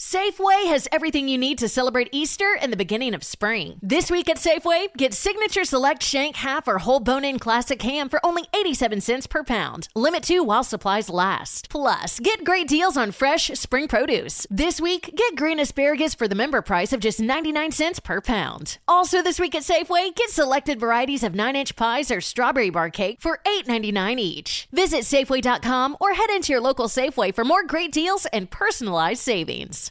Safeway has everything you need to celebrate Easter and the beginning of spring. This week at Safeway, get Signature Select Shank Half or Whole Bone In Classic Ham for only 87 cents per pound. Limit two while supplies last. Plus, get great deals on fresh spring produce. This week, get green asparagus for the member price of just 99 cents per pound. Also, this week at Safeway, get selected varieties of 9 inch pies or strawberry bar cake for $8.99 each. Visit Safeway.com or head into your local Safeway for more great deals and personalized savings.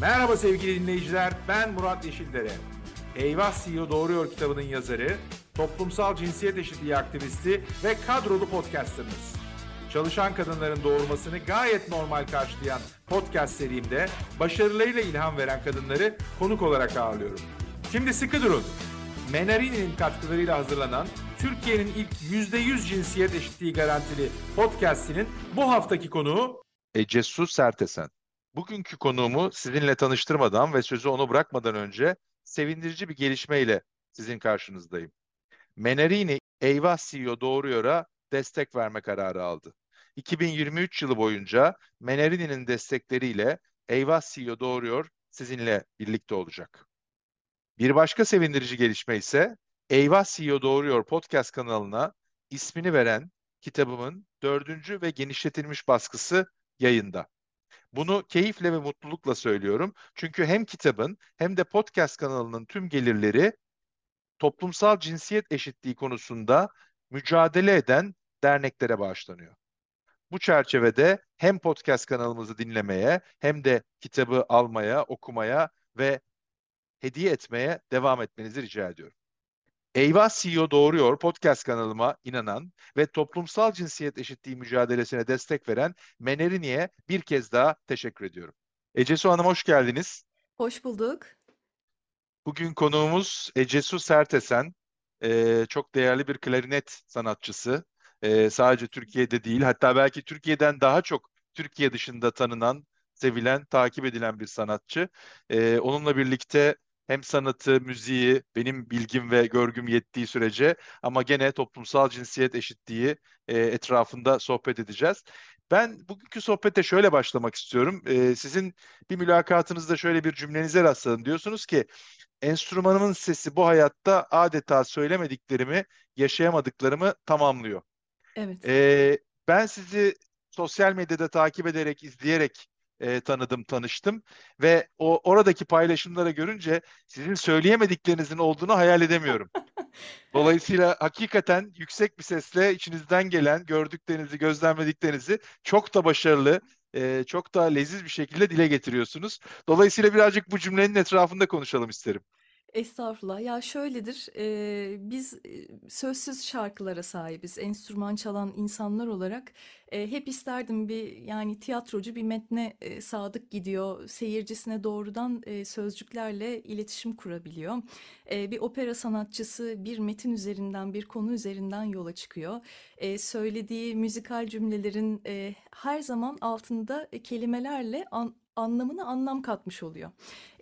Merhaba sevgili dinleyiciler, ben Murat Yeşildere. Eyvah CEO Doğruyor kitabının yazarı, toplumsal cinsiyet eşitliği aktivisti ve kadrolu podcasterınız. Çalışan kadınların doğurmasını gayet normal karşılayan podcast serimde başarılarıyla ilham veren kadınları konuk olarak ağırlıyorum. Şimdi sıkı durun. Menarini'nin katkılarıyla hazırlanan Türkiye'nin ilk %100 cinsiyet eşitliği garantili podcastinin bu haftaki konuğu Ece Su Sertesen. Bugünkü konuğumu sizinle tanıştırmadan ve sözü onu bırakmadan önce sevindirici bir gelişmeyle sizin karşınızdayım. Menarini Eyvah CEO Doğruyor'a destek verme kararı aldı. 2023 yılı boyunca Menarini'nin destekleriyle Eyvah CEO Doğruyor sizinle birlikte olacak. Bir başka sevindirici gelişme ise Eyvah CEO Doğruyor podcast kanalına ismini veren kitabımın dördüncü ve genişletilmiş baskısı yayında. Bunu keyifle ve mutlulukla söylüyorum. Çünkü hem kitabın hem de podcast kanalının tüm gelirleri toplumsal cinsiyet eşitliği konusunda mücadele eden derneklere bağışlanıyor. Bu çerçevede hem podcast kanalımızı dinlemeye hem de kitabı almaya, okumaya ve hediye etmeye devam etmenizi rica ediyorum. Eyvah CEO Doğruyor podcast kanalıma inanan ve toplumsal cinsiyet eşitliği mücadelesine destek veren Menerini'ye bir kez daha teşekkür ediyorum. Ecesu Hanım hoş geldiniz. Hoş bulduk. Bugün konuğumuz Ecesu Sertesen. Ee, çok değerli bir klarinet sanatçısı. Ee, sadece Türkiye'de değil hatta belki Türkiye'den daha çok Türkiye dışında tanınan, sevilen, takip edilen bir sanatçı. Ee, onunla birlikte hem sanatı, müziği, benim bilgim ve görgüm yettiği sürece ama gene toplumsal cinsiyet eşitliği e, etrafında sohbet edeceğiz. Ben bugünkü sohbete şöyle başlamak istiyorum. E, sizin bir mülakatınızda şöyle bir cümlenize rastladım. Diyorsunuz ki enstrümanımın sesi bu hayatta adeta söylemediklerimi, yaşayamadıklarımı tamamlıyor. Evet. E, ben sizi sosyal medyada takip ederek, izleyerek e, tanıdım, tanıştım ve o oradaki paylaşımlara görünce sizin söyleyemediklerinizin olduğunu hayal edemiyorum. Dolayısıyla hakikaten yüksek bir sesle içinizden gelen gördüklerinizi, gözlemlediklerinizi çok da başarılı, e, çok da leziz bir şekilde dile getiriyorsunuz. Dolayısıyla birazcık bu cümlenin etrafında konuşalım isterim. Estağfurullah. Ya şöyledir, eee, biz e, sözsüz şarkılara sahibiz. Enstrüman çalan insanlar olarak e, hep isterdim bir yani tiyatrocu bir metne e, sadık gidiyor, seyircisine doğrudan e, sözcüklerle iletişim kurabiliyor. E, bir opera sanatçısı bir metin üzerinden, bir konu üzerinden yola çıkıyor. E, söylediği müzikal cümlelerin e, her zaman altında e, kelimelerle an, anlamına anlam katmış oluyor.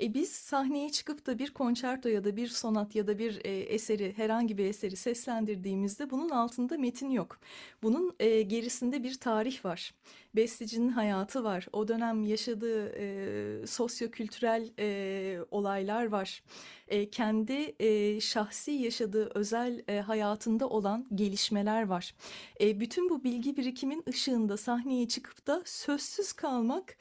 E biz sahneye çıkıp da bir konçerto ya da bir sonat ya da bir e, eseri herhangi bir eseri seslendirdiğimizde bunun altında metin yok. Bunun e, gerisinde bir tarih var. Bestecinin hayatı var. O dönem yaşadığı e, sosyo-kültürel e, olaylar var. E, kendi e, şahsi yaşadığı özel e, hayatında olan gelişmeler var. E, bütün bu bilgi birikimin ışığında sahneye çıkıp da sözsüz kalmak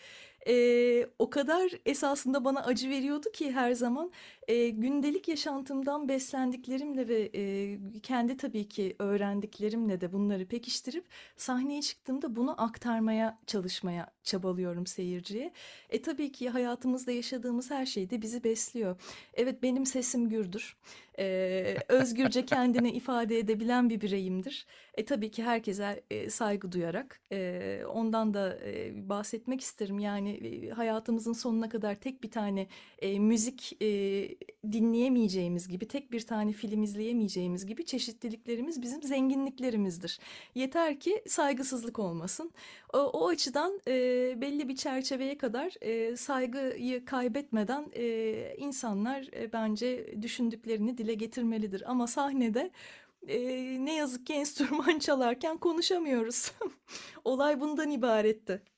e, o kadar esasında bana acı veriyordu ki her zaman e, gündelik yaşantımdan beslendiklerimle ve e, kendi tabii ki öğrendiklerimle de bunları pekiştirip sahneye çıktığımda bunu aktarmaya çalışmaya çabalıyorum seyirciye. E tabii ki hayatımızda yaşadığımız her şey de bizi besliyor. Evet benim sesim gürdür. E, özgürce kendini ifade edebilen bir bireyimdir. E tabii ki herkese e, saygı duyarak e, ondan da e, bahsetmek isterim. Yani e, hayatımızın sonuna kadar tek bir tane e, müzik e, dinleyemeyeceğimiz gibi, tek bir tane film izleyemeyeceğimiz gibi çeşitliliklerimiz bizim zenginliklerimizdir. Yeter ki saygısızlık olmasın. O, o açıdan e, belli bir çerçeveye kadar e, saygıyı kaybetmeden e, insanlar e, bence düşündüklerini dile getirmelidir. Ama sahnede e, ne yazık ki enstrüman çalarken konuşamıyoruz. Olay bundan ibaretti.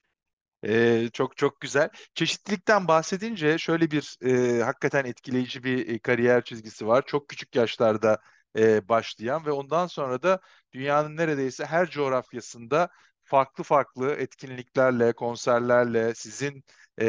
Ee, çok çok güzel. Çeşitlilikten bahsedince şöyle bir e, hakikaten etkileyici bir e, kariyer çizgisi var. Çok küçük yaşlarda e, başlayan ve ondan sonra da dünyanın neredeyse her coğrafyasında farklı farklı etkinliklerle, konserlerle, sizin e,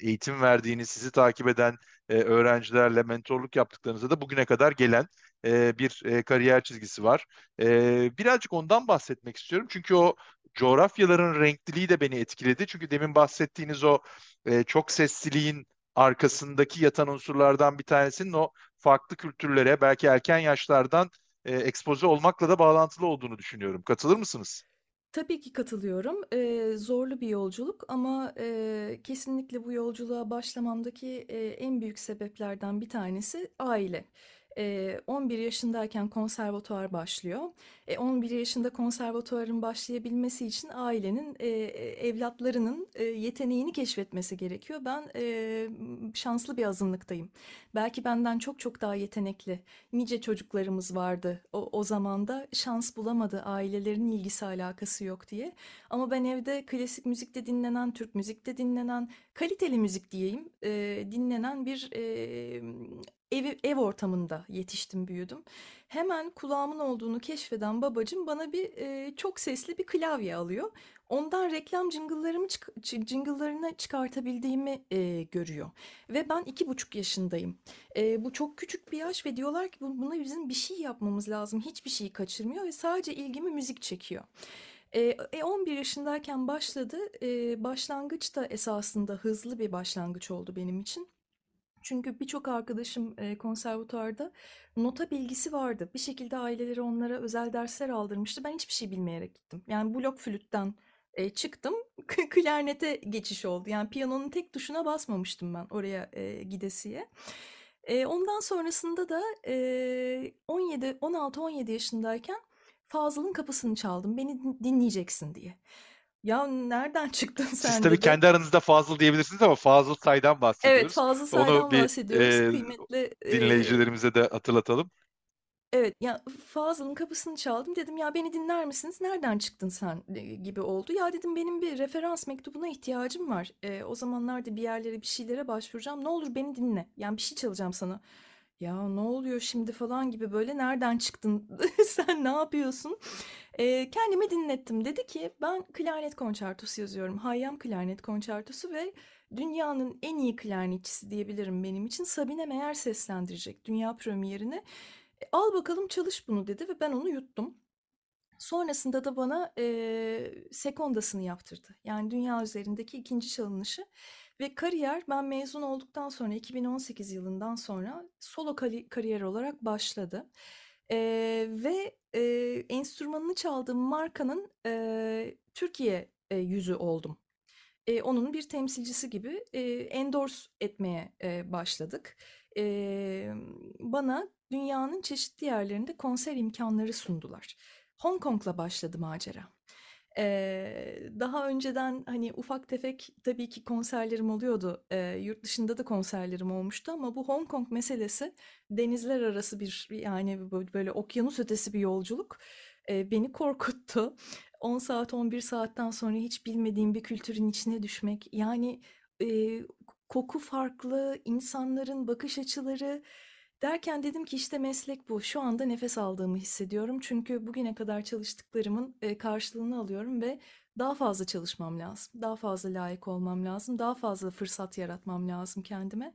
eğitim verdiğiniz, sizi takip eden e, öğrencilerle mentorluk yaptıklarınızda da bugüne kadar gelen e, bir e, kariyer çizgisi var. E, birazcık ondan bahsetmek istiyorum. Çünkü o coğrafyaların renkliliği de beni etkiledi. Çünkü demin bahsettiğiniz o e, çok sesliliğin arkasındaki yatan unsurlardan bir tanesinin o farklı kültürlere belki erken yaşlardan e, ekspoze olmakla da bağlantılı olduğunu düşünüyorum. Katılır mısınız? Tabii ki katılıyorum. Eee, zorlu bir yolculuk ama eee, kesinlikle bu yolculuğa başlamamdaki eee, en büyük sebeplerden bir tanesi aile. Eee, 11 yaşındayken konservatuvar başlıyor. E, 11 yaşında konservatuvarın başlayabilmesi için ailenin e, evlatlarının e, yeteneğini keşfetmesi gerekiyor. Ben e, şanslı bir azınlıktayım. Belki benden çok çok daha yetenekli nice çocuklarımız vardı o, o zaman da şans bulamadı ailelerin ilgisi alakası yok diye. Ama ben evde klasik müzikte dinlenen, Türk müzikte dinlenen, kaliteli müzik diyeyim, e, dinlenen bir e, ev, ev ortamında yetiştim, büyüdüm. Hemen kulağımın olduğunu keşfeden babacım bana bir e, çok sesli bir klavye alıyor. Ondan reklam jingle'larımı jingle'larını çıkartabildiğimi e, görüyor. Ve ben iki buçuk yaşındayım. E, bu çok küçük bir yaş ve diyorlar ki buna bizim bir şey yapmamız lazım. Hiçbir şeyi kaçırmıyor ve sadece ilgimi müzik çekiyor. E, 11 yaşındayken başladı. E, başlangıç da esasında hızlı bir başlangıç oldu benim için. Çünkü birçok arkadaşım e, konservatuarda nota bilgisi vardı. Bir şekilde aileleri onlara özel dersler aldırmıştı. Ben hiçbir şey bilmeyerek gittim. Yani blok flütten çıktım, klarnete geçiş oldu. Yani piyanonun tek tuşuna basmamıştım ben oraya gidesiye. Ondan sonrasında da e, 17, 16-17 yaşındayken Fazıl'ın kapısını çaldım. Beni dinleyeceksin diye. Ya nereden çıktın sen Siz tabii dedi. kendi aranızda Fazıl diyebilirsiniz ama Fazıl Say'dan bahsediyoruz. Evet Fazıl Say'dan Onu bir bahsediyoruz. e, Kıymetli e, dinleyicilerimize de hatırlatalım. Evet ya Fazıl'ın kapısını çaldım dedim ya beni dinler misiniz nereden çıktın sen gibi oldu ya dedim benim bir referans mektubuna ihtiyacım var e, o zamanlarda bir yerlere bir şeylere başvuracağım ne olur beni dinle yani bir şey çalacağım sana ya ne oluyor şimdi falan gibi böyle nereden çıktın sen ne yapıyorsun e, kendime dinlettim dedi ki ben klarnet konçertosu yazıyorum Hayyam klarnet konçertosu ve dünyanın en iyi klarnetçisi diyebilirim benim için Sabine Meyer seslendirecek dünya premierini e, al bakalım çalış bunu dedi ve ben onu yuttum. Sonrasında da bana e, sekondasını yaptırdı. Yani dünya üzerindeki ikinci çalınışı. Ve kariyer ben mezun olduktan sonra 2018 yılından sonra solo kariyer olarak başladı. E, ve e, enstrümanını çaldığım markanın e, Türkiye e, yüzü oldum. E, onun bir temsilcisi gibi e, endorse etmeye e, başladık. E, bana dünyanın çeşitli yerlerinde konser imkanları sundular. Hong Kong'la başladı macera. Ee, daha önceden hani ufak tefek tabii ki konserlerim oluyordu. Ee, yurt dışında da konserlerim olmuştu ama bu Hong Kong meselesi denizler arası bir yani böyle, okyanus ötesi bir yolculuk ee, beni korkuttu. 10 saat 11 saatten sonra hiç bilmediğim bir kültürün içine düşmek yani e, koku farklı, insanların bakış açıları Derken dedim ki işte meslek bu. Şu anda nefes aldığımı hissediyorum. Çünkü bugüne kadar çalıştıklarımın e, karşılığını alıyorum ve daha fazla çalışmam lazım. Daha fazla layık olmam lazım. Daha fazla fırsat yaratmam lazım kendime.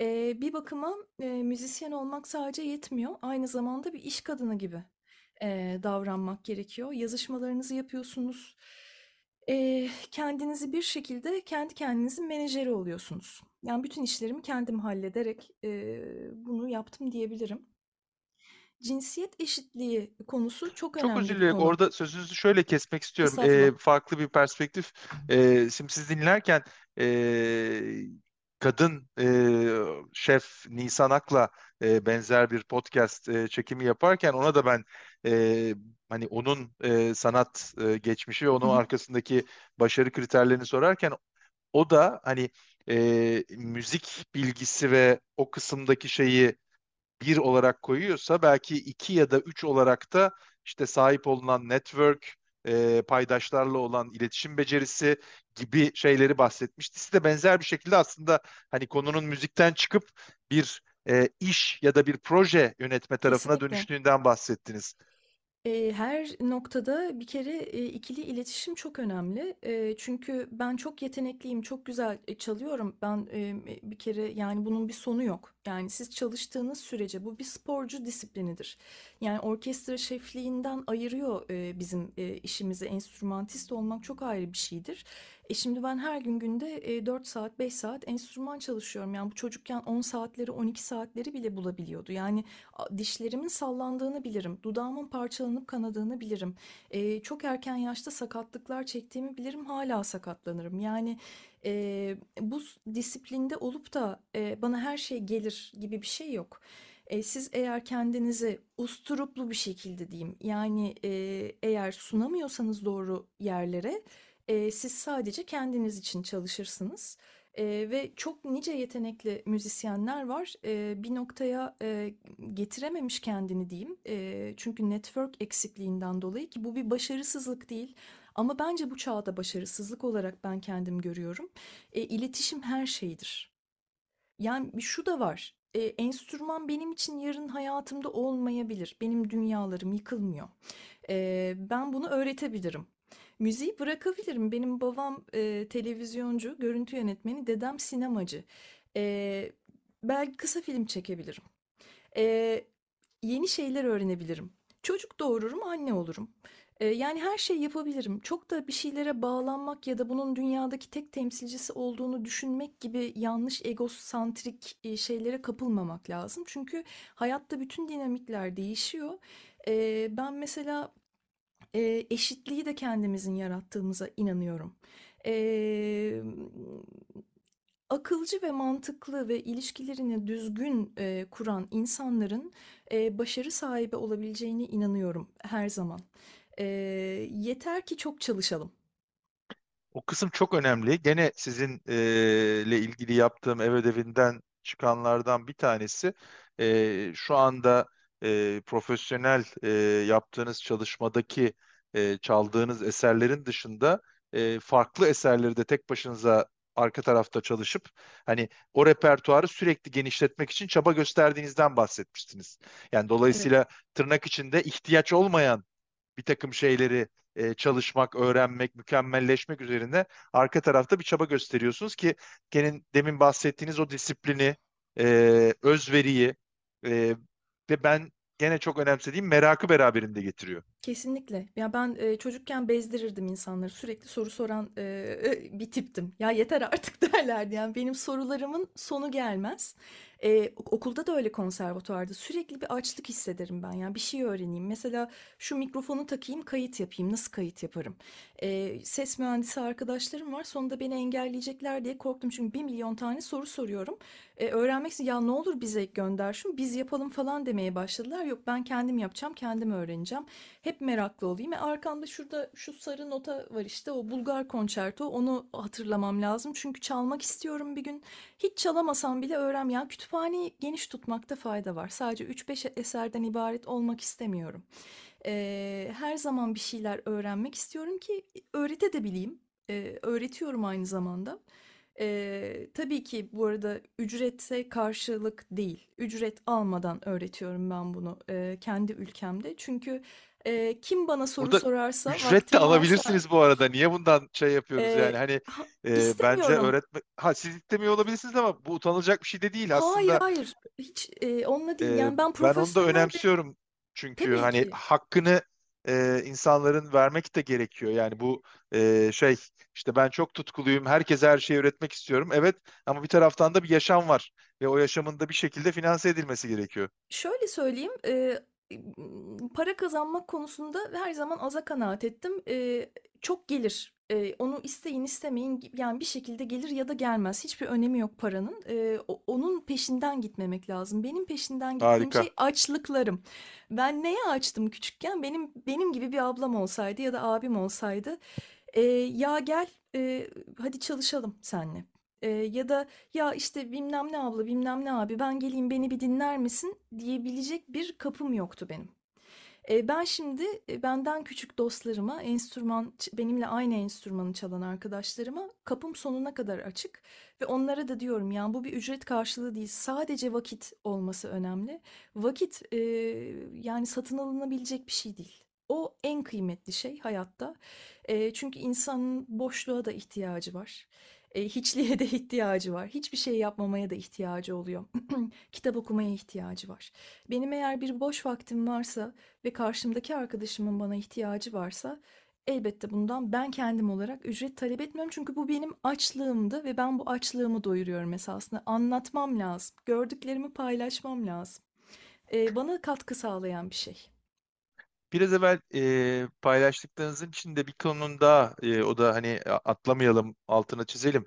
E, bir bakıma e, müzisyen olmak sadece yetmiyor. Aynı zamanda bir iş kadını gibi davranmak gerekiyor. Yazışmalarınızı yapıyorsunuz. Kendinizi bir şekilde kendi kendinizin menajeri oluyorsunuz. Yani bütün işlerimi kendim hallederek e, bunu yaptım diyebilirim. Cinsiyet eşitliği konusu çok önemli Çok özür dilerim. Orada sözünüzü şöyle kesmek istiyorum. Ee, farklı bir perspektif. Ee, şimdi siz dinlerken e, kadın e, şef Nisan Ak'la e, benzer bir podcast e, çekimi yaparken ona da ben e, hani onun e, sanat e, geçmişi ve onun Hı arkasındaki başarı kriterlerini sorarken o da hani e, müzik bilgisi ve o kısımdaki şeyi bir olarak koyuyorsa belki iki ya da üç olarak da işte sahip olunan network, e, paydaşlarla olan iletişim becerisi gibi şeyleri bahsetmişti. Siz de benzer bir şekilde aslında hani konunun müzikten çıkıp bir e, iş ya da bir proje yönetme tarafına Kesinlikle. dönüştüğünden bahsettiniz. Her noktada bir kere ikili iletişim çok önemli. Çünkü ben çok yetenekliyim, çok güzel çalıyorum. Ben bir kere yani bunun bir sonu yok. Yani siz çalıştığınız sürece bu bir sporcu disiplinidir. Yani orkestra şefliğinden ayırıyor bizim eee, işimizi. Enstrümantist olmak çok ayrı bir şeydir. E şimdi ben her gün günde e, 4 saat 5 saat enstrüman çalışıyorum. Yani bu çocukken 10 saatleri 12 saatleri bile bulabiliyordu. Yani dişlerimin sallandığını bilirim. Dudağımın parçalanıp kanadığını bilirim. E, çok erken yaşta sakatlıklar çektiğimi bilirim. Hala sakatlanırım. Yani e, bu disiplinde olup da e, bana her şey gelir gibi bir şey yok. E, siz eğer kendinizi usturuplu bir şekilde diyeyim yani e, eğer sunamıyorsanız doğru yerlere e, siz sadece kendiniz için çalışırsınız. E, ve çok nice yetenekli müzisyenler var. E, bir noktaya e, getirememiş kendini diyeyim. E, çünkü network eksikliğinden dolayı ki bu bir başarısızlık değil. Ama bence bu çağda başarısızlık olarak ben kendim görüyorum. E, iletişim her şeydir. Yani şu da var. E, enstrüman benim için yarın hayatımda olmayabilir. Benim dünyalarım yıkılmıyor. E, ben bunu öğretebilirim. Müziği bırakabilirim. Benim babam e, televizyoncu, görüntü yönetmeni, dedem sinemacı. E, belki kısa film çekebilirim. E, yeni şeyler öğrenebilirim. Çocuk doğururum, anne olurum. E, yani her şey yapabilirim. Çok da bir şeylere bağlanmak ya da bunun dünyadaki tek temsilcisi olduğunu düşünmek gibi yanlış egosantrik e, şeylere kapılmamak lazım. Çünkü hayatta bütün dinamikler değişiyor. E, ben mesela e, eşitliği de kendimizin yarattığımıza inanıyorum. E, akılcı ve mantıklı ve ilişkilerini düzgün e, kuran insanların e, başarı sahibi olabileceğine inanıyorum her zaman. E, yeter ki çok çalışalım. O kısım çok önemli. Gene sizin e, ile ilgili yaptığım ev ödevinden çıkanlardan bir tanesi e, şu anda e, profesyonel e, yaptığınız çalışmadaki e, çaldığınız eserlerin dışında e, farklı eserleri de tek başınıza arka tarafta çalışıp hani o repertuarı sürekli genişletmek için çaba gösterdiğinizden bahsetmiştiniz. Yani Evet. dolayısıyla tırnak içinde ihtiyaç olmayan bir takım şeyleri e, çalışmak, öğrenmek, mükemmelleşmek üzerine arka tarafta bir çaba gösteriyorsunuz ki gene demin bahsettiğiniz o disiplini, e, özveriyi e, ve ben gene çok önemsediğim merakı beraberinde getiriyor. Kesinlikle. Ya ben e, çocukken bezdirirdim insanları. Sürekli soru soran e, bir tiptim. Ya yeter artık derlerdi. Yani benim sorularımın sonu gelmez. E, okulda da öyle konservatuvarda. Sürekli bir açlık hissederim ben. Yani bir şey öğreneyim. Mesela şu mikrofonu takayım, kayıt yapayım. Nasıl kayıt yaparım? E, ses mühendisi arkadaşlarım var. Sonunda beni engelleyecekler diye korktum. Çünkü bir milyon tane soru soruyorum. E, öğrenmek için ya ne olur bize gönder şunu, biz yapalım falan demeye başladılar. Yok ben kendim yapacağım, kendim öğreneceğim. Hep meraklı olayım. E arkamda şurada şu sarı nota var işte o Bulgar konçerto. Onu hatırlamam lazım. Çünkü çalmak istiyorum bir gün. Hiç çalamasam bile öğren. Yani kütüphaneyi geniş tutmakta fayda var. Sadece 3-5 eserden ibaret olmak istemiyorum. E, her zaman bir şeyler öğrenmek istiyorum ki öğretebileyim. E, öğretiyorum aynı zamanda. Ee, tabii ki bu arada ücretse karşılık değil. Ücret almadan öğretiyorum ben bunu e, kendi ülkemde. Çünkü e, kim bana soru Burada sorarsa ücret de vaktim varsa alabilirsiniz bu arada. Niye bundan şey yapıyoruz e, yani? Hani ha- e, bence öğretme ha siz istemiyor olabilirsiniz ama bu utanılacak bir şey de değil Hayır aslında. hayır hiç e, onunla değil. Yani ben ben onu da profesyonel önemsiyorum çünkü tabii hani ki hakkını e, insanların vermek de gerekiyor. Yani bu e, şey işte ben çok tutkuluyum, herkese her şeyi öğretmek istiyorum. Evet ama bir taraftan da bir yaşam var ve o yaşamın da bir şekilde finanse edilmesi gerekiyor. Şöyle söyleyeyim, eee, para kazanmak konusunda her zaman aza kanaat ettim. Eee, çok gelir. Eee, onu isteyin istemeyin yani bir şekilde gelir ya da gelmez. Hiçbir önemi yok paranın. O- onun peşinden gitmemek lazım. Benim peşinden gittiğim Harika. şey açlıklarım. Ben neye açtım küçükken? Benim benim gibi bir ablam olsaydı ya da abim olsaydı, eee, ya gel, eee, hadi çalışalım seninle. Eee, ya da ya işte bilmem ne abla bilmem ne abi ben geleyim beni bir dinler misin diyebilecek bir kapım yoktu benim. E, ben şimdi e, benden küçük dostlarıma, enstrüman benimle aynı enstrümanı çalan arkadaşlarıma kapım sonuna kadar açık ve onlara da diyorum yani bu bir ücret karşılığı değil, sadece vakit olması önemli. Vakit e, yani satın alınabilecek bir şey değil. O en kıymetli şey hayatta. E, çünkü insanın boşluğa da ihtiyacı var. E, hiçliğe de ihtiyacı var. Hiçbir şey yapmamaya da ihtiyacı oluyor. Kitap okumaya ihtiyacı var. Benim eğer bir boş vaktim varsa ve karşımdaki arkadaşımın bana ihtiyacı varsa elbette bundan ben kendim olarak ücret talep etmiyorum. Çünkü bu benim açlığımdı ve ben bu açlığımı doyuruyorum esasında. Anlatmam lazım. Gördüklerimi paylaşmam lazım. E, bana katkı sağlayan bir şey. Biraz evvel e, paylaştıklarınızın içinde bir konunun daha e, o da hani atlamayalım altına çizelim.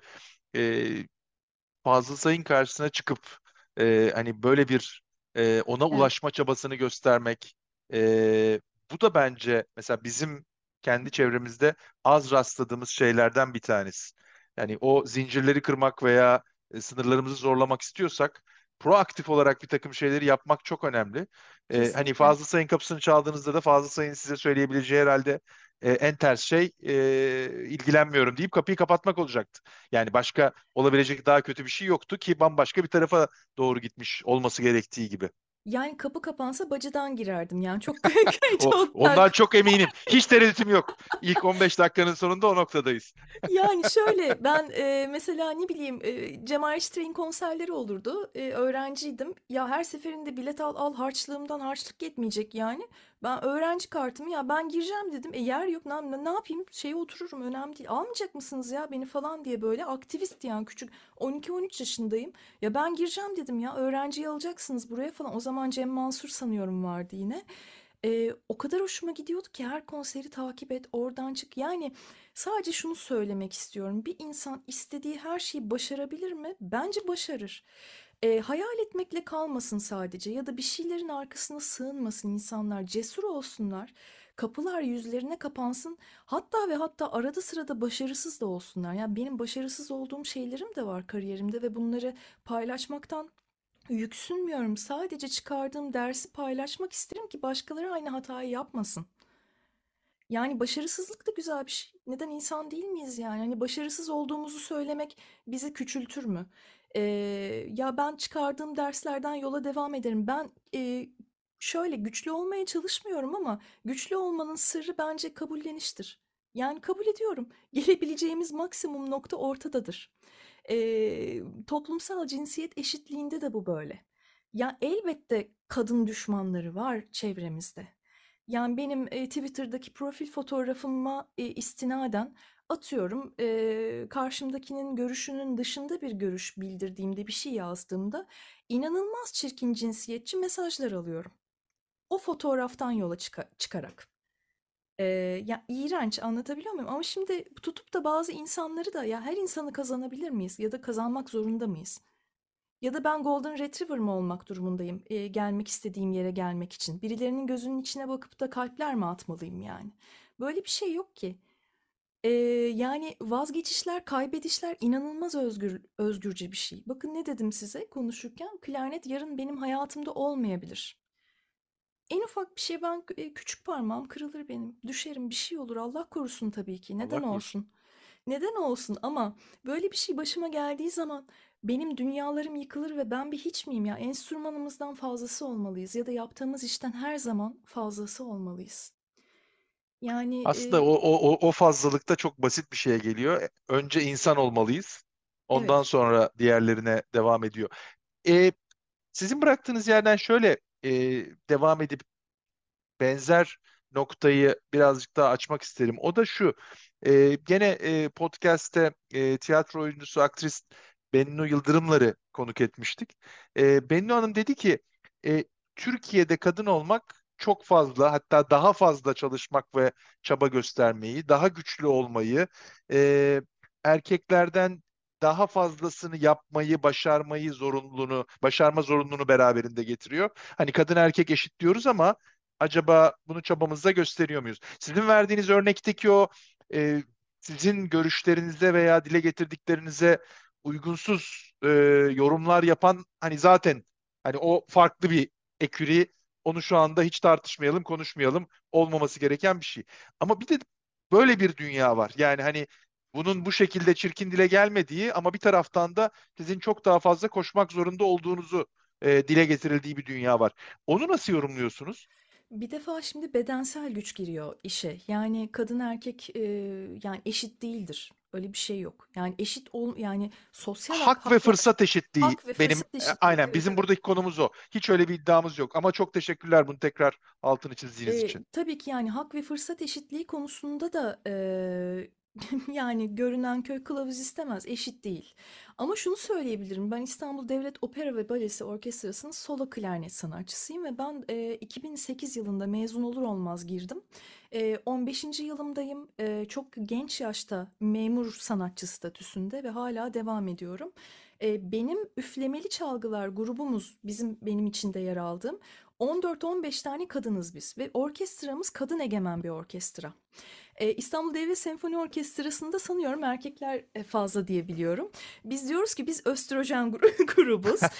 E, Fazıl Say'ın karşısına çıkıp e, hani böyle bir e, ona Evet. ulaşma çabasını göstermek e, bu da bence mesela bizim kendi çevremizde az rastladığımız şeylerden bir tanesi. Yani o zincirleri kırmak veya sınırlarımızı zorlamak istiyorsak proaktif olarak bir takım şeyleri yapmak çok önemli. Ee, hani Kesinlikle. Fazıl Say'ın kapısını çaldığınızda da Fazıl Say'ın size söyleyebileceği herhalde e, en ters şey e, ilgilenmiyorum deyip kapıyı kapatmak olacaktı. Yani başka olabilecek daha kötü bir şey yoktu ki bambaşka bir tarafa doğru gitmiş olması gerektiği gibi. Yani kapı kapansa bacıdan girerdim yani çok O, çok ondan çok eminim. Hiç tereddütüm yok. İlk 15 dakikanın sonunda o noktadayız. Yani şöyle ben e, mesela ne bileyim e, Cemal Reşitre'nin konserleri olurdu. E, öğrenciydim. Ya her seferinde bilet al al harçlığımdan harçlık yetmeyecek yani. Ben öğrenci kartımı ya ben gireceğim dedim. E yer yok ne, ne yapayım şeye otururum önemli değil. Almayacak mısınız ya beni falan diye böyle aktivist yani küçük 12-13 yaşındayım. Ya ben gireceğim dedim ya öğrenciyi alacaksınız buraya falan. O zaman Cem Mansur sanıyorum vardı yine. E, o kadar hoşuma gidiyordu ki her konseri takip et oradan çık. Yani sadece şunu söylemek istiyorum. Bir insan istediği her şeyi başarabilir mi? Bence başarır. E, hayal etmekle kalmasın sadece ya da bir şeylerin arkasına sığınmasın insanlar, cesur olsunlar. Kapılar yüzlerine kapansın. Hatta ve hatta arada sırada başarısız da olsunlar. Yani benim başarısız olduğum şeylerim de var kariyerimde ve bunları paylaşmaktan yüksünmüyorum. Sadece çıkardığım dersi paylaşmak isterim ki başkaları aynı hatayı yapmasın. Yani başarısızlık da güzel bir şey. Neden insan değil miyiz yani? Hani başarısız olduğumuzu söylemek bizi küçültür mü? Ee, ya ben çıkardığım derslerden yola devam ederim. Ben e, şöyle güçlü olmaya çalışmıyorum ama güçlü olmanın sırrı bence kabulleniştir. Yani kabul ediyorum. Gelebileceğimiz maksimum nokta ortadadır. Ee, toplumsal cinsiyet eşitliğinde de bu böyle. Ya elbette kadın düşmanları var çevremizde. Yani benim e, Twitter'daki profil fotoğrafıma e, istinaden atıyorum e, karşımdakinin görüşünün dışında bir görüş bildirdiğimde bir şey yazdığımda inanılmaz çirkin cinsiyetçi mesajlar alıyorum. O fotoğraftan yola çıka- çıkarak. E, ya iğrenç anlatabiliyor muyum? Ama şimdi tutup da bazı insanları da ya her insanı kazanabilir miyiz ya da kazanmak zorunda mıyız? Ya da ben Golden Retriever mı olmak durumundayım e, gelmek istediğim yere gelmek için? Birilerinin gözünün içine bakıp da kalpler mi atmalıyım yani? Böyle bir şey yok ki. E, yani vazgeçişler, kaybedişler inanılmaz özgür, özgürce bir şey. Bakın ne dedim size konuşurken klarnet yarın benim hayatımda olmayabilir. En ufak bir şey ben küçük parmağım kırılır benim. Düşerim bir şey olur Allah korusun tabii ki. Neden Allah korusun. olsun? Neden olsun ama böyle bir şey başıma geldiği zaman benim dünyalarım yıkılır ve ben bir hiç miyim ya? Enstrümanımızdan fazlası olmalıyız ya da yaptığımız işten her zaman fazlası olmalıyız. Yani Aslında e, o, o, o fazlalıkta çok basit bir şeye geliyor. Önce insan olmalıyız. Ondan evet, sonra diğerlerine devam ediyor. E, sizin bıraktığınız yerden şöyle e, devam edip benzer noktayı birazcık daha açmak isterim. O da şu. E, gene e, podcast'te e, tiyatro oyuncusu, aktris Bennu Yıldırımlar'ı konuk etmiştik. E, Bennu Hanım dedi ki e, Türkiye'de kadın olmak çok fazla hatta daha fazla çalışmak ve çaba göstermeyi, daha güçlü olmayı, e, erkeklerden daha fazlasını yapmayı, başarmayı zorunluluğunu, başarma zorunluluğunu beraberinde getiriyor. Hani kadın erkek eşit diyoruz ama acaba bunu çabamızda gösteriyor muyuz? Sizin verdiğiniz örnekteki o e, sizin görüşlerinize veya dile getirdiklerinize uygunsuz e, yorumlar yapan hani zaten hani o farklı bir eküri Onu şu anda hiç tartışmayalım, konuşmayalım. Olmaması gereken bir şey. Ama bir de böyle bir dünya var. Yani hani bunun bu şekilde çirkin dile gelmediği ama bir taraftan da sizin çok daha fazla koşmak zorunda olduğunuzu e, dile getirildiği bir dünya var. Onu nasıl yorumluyorsunuz? Bir defa şimdi bedensel güç giriyor işe. Yani kadın erkek e, yani eşit değildir. Öyle bir şey yok. Yani eşit ol yani sosyal hak, Hak ve fırsat eşitliği hak ve benim fırsat e, eşitliği. aynen Evet bizim buradaki konumuz o. Hiç öyle bir iddiamız yok ama çok teşekkürler bunu tekrar altını çizdiğiniz E, için. tabii ki yani hak ve fırsat eşitliği konusunda da e, yani görünen köy kılavuz istemez, eşit değil. Ama şunu söyleyebilirim, ben İstanbul Devlet Opera ve Balesi Orkestrası'nın solo klarnet sanatçısıyım ve ben e, 2008 yılında mezun olur olmaz girdim. E, 15. yılımdayım, E, çok genç yaşta memur sanatçı statüsünde ve hala devam ediyorum. E, benim üflemeli çalgılar grubumuz, bizim benim içinde yer aldığım 14-15 tane kadınız biz ve orkestramız kadın egemen bir orkestra. Ee, İstanbul Devlet Senfoni Orkestrası'nda sanıyorum erkekler e, fazla diyebiliyorum. Biz diyoruz ki biz östrojen gru- grubuz.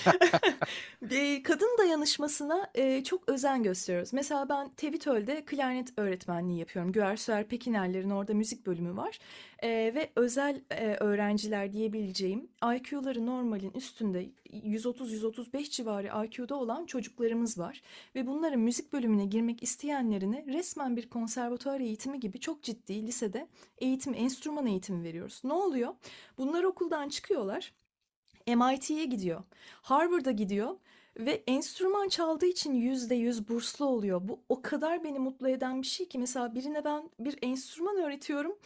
E, Kadın dayanışmasına e, çok özen gösteriyoruz. Mesela ben Tevitöl'de klarnet öğretmenliği yapıyorum. Güersuer Pekinerlerin orada müzik bölümü var. E, ve özel e, öğrenciler diyebileceğim IQ'ları normalin üstünde 130-135 civarı IQ'da olan çocuklarımız var. Ve bunların müzik bölümüne girmek isteyenlerine resmen bir konservatuar eğitimi gibi çok ciddi lisede eğitim, enstrüman eğitimi veriyoruz. Ne oluyor? Bunlar okuldan çıkıyorlar. MIT'ye gidiyor. Harvard'a gidiyor ve enstrüman çaldığı için yüzde yüz burslu oluyor. Bu o kadar beni mutlu eden bir şey ki mesela birine ben bir enstrüman öğretiyorum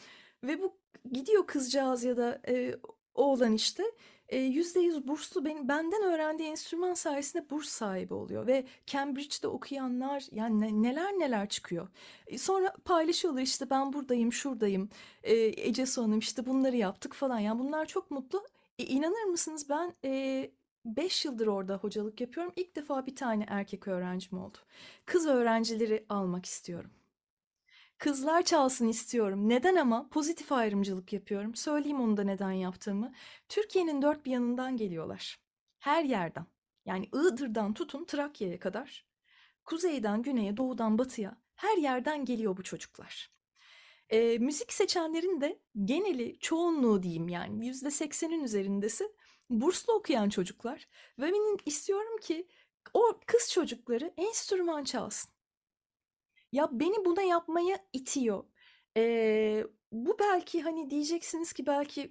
ve bu gidiyor kızcağız ya da e, oğlan işte e, yüzde yüz burslu ben, benden öğrendiği enstrüman sayesinde burs sahibi oluyor ve Cambridge'de okuyanlar yani ne- neler neler çıkıyor. E, Sonra paylaşıyorlar işte ben buradayım, şuradayım. E, Ece Hanım işte bunları yaptık falan. Yani bunlar çok mutlu. E, inanır mısınız ben 5 yıldır orada hocalık yapıyorum. İlk defa bir tane erkek öğrencim oldu. Kız öğrencileri almak istiyorum. Kızlar çalsın istiyorum. Neden ama? Pozitif ayrımcılık yapıyorum. Söyleyeyim onu da neden yaptığımı. Türkiye'nin dört bir yanından geliyorlar. Her yerden. Yani Iğdır'dan tutun Trakya'ya kadar. Kuzeyden güneye, doğudan batıya her yerden geliyor bu çocuklar. Eee, müzik seçenlerin de geneli, çoğunluğu diyeyim yani yüzde seksenin üzerindesi burslu okuyan çocuklar. Ve benim istiyorum ki o kız çocukları enstrüman çalsın. Ya beni buna yapmaya itiyor. Eee, bu belki hani diyeceksiniz ki belki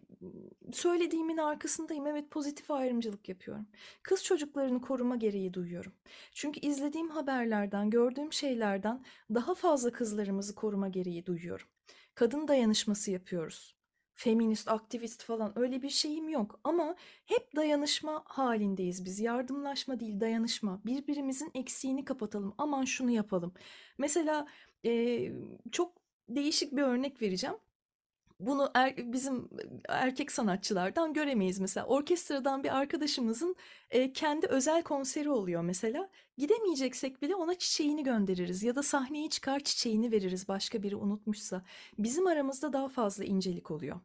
söylediğimin arkasındayım. Evet pozitif ayrımcılık yapıyorum. Kız çocuklarını koruma gereği duyuyorum. Çünkü izlediğim haberlerden, gördüğüm şeylerden daha fazla kızlarımızı koruma gereği duyuyorum. Kadın dayanışması yapıyoruz. Feminist, aktivist falan öyle bir şeyim yok ama hep dayanışma halindeyiz biz. Yardımlaşma değil, dayanışma. Birbirimizin eksiğini kapatalım. Aman şunu yapalım. Mesela eee, çok değişik bir örnek vereceğim. Bunu er- bizim erkek sanatçılardan göremeyiz mesela. Orkestradan bir arkadaşımızın e, kendi özel konseri oluyor mesela. Gidemeyeceksek bile ona çiçeğini göndeririz ya da sahneye çıkar çiçeğini veririz başka biri unutmuşsa. Bizim aramızda daha fazla incelik oluyor.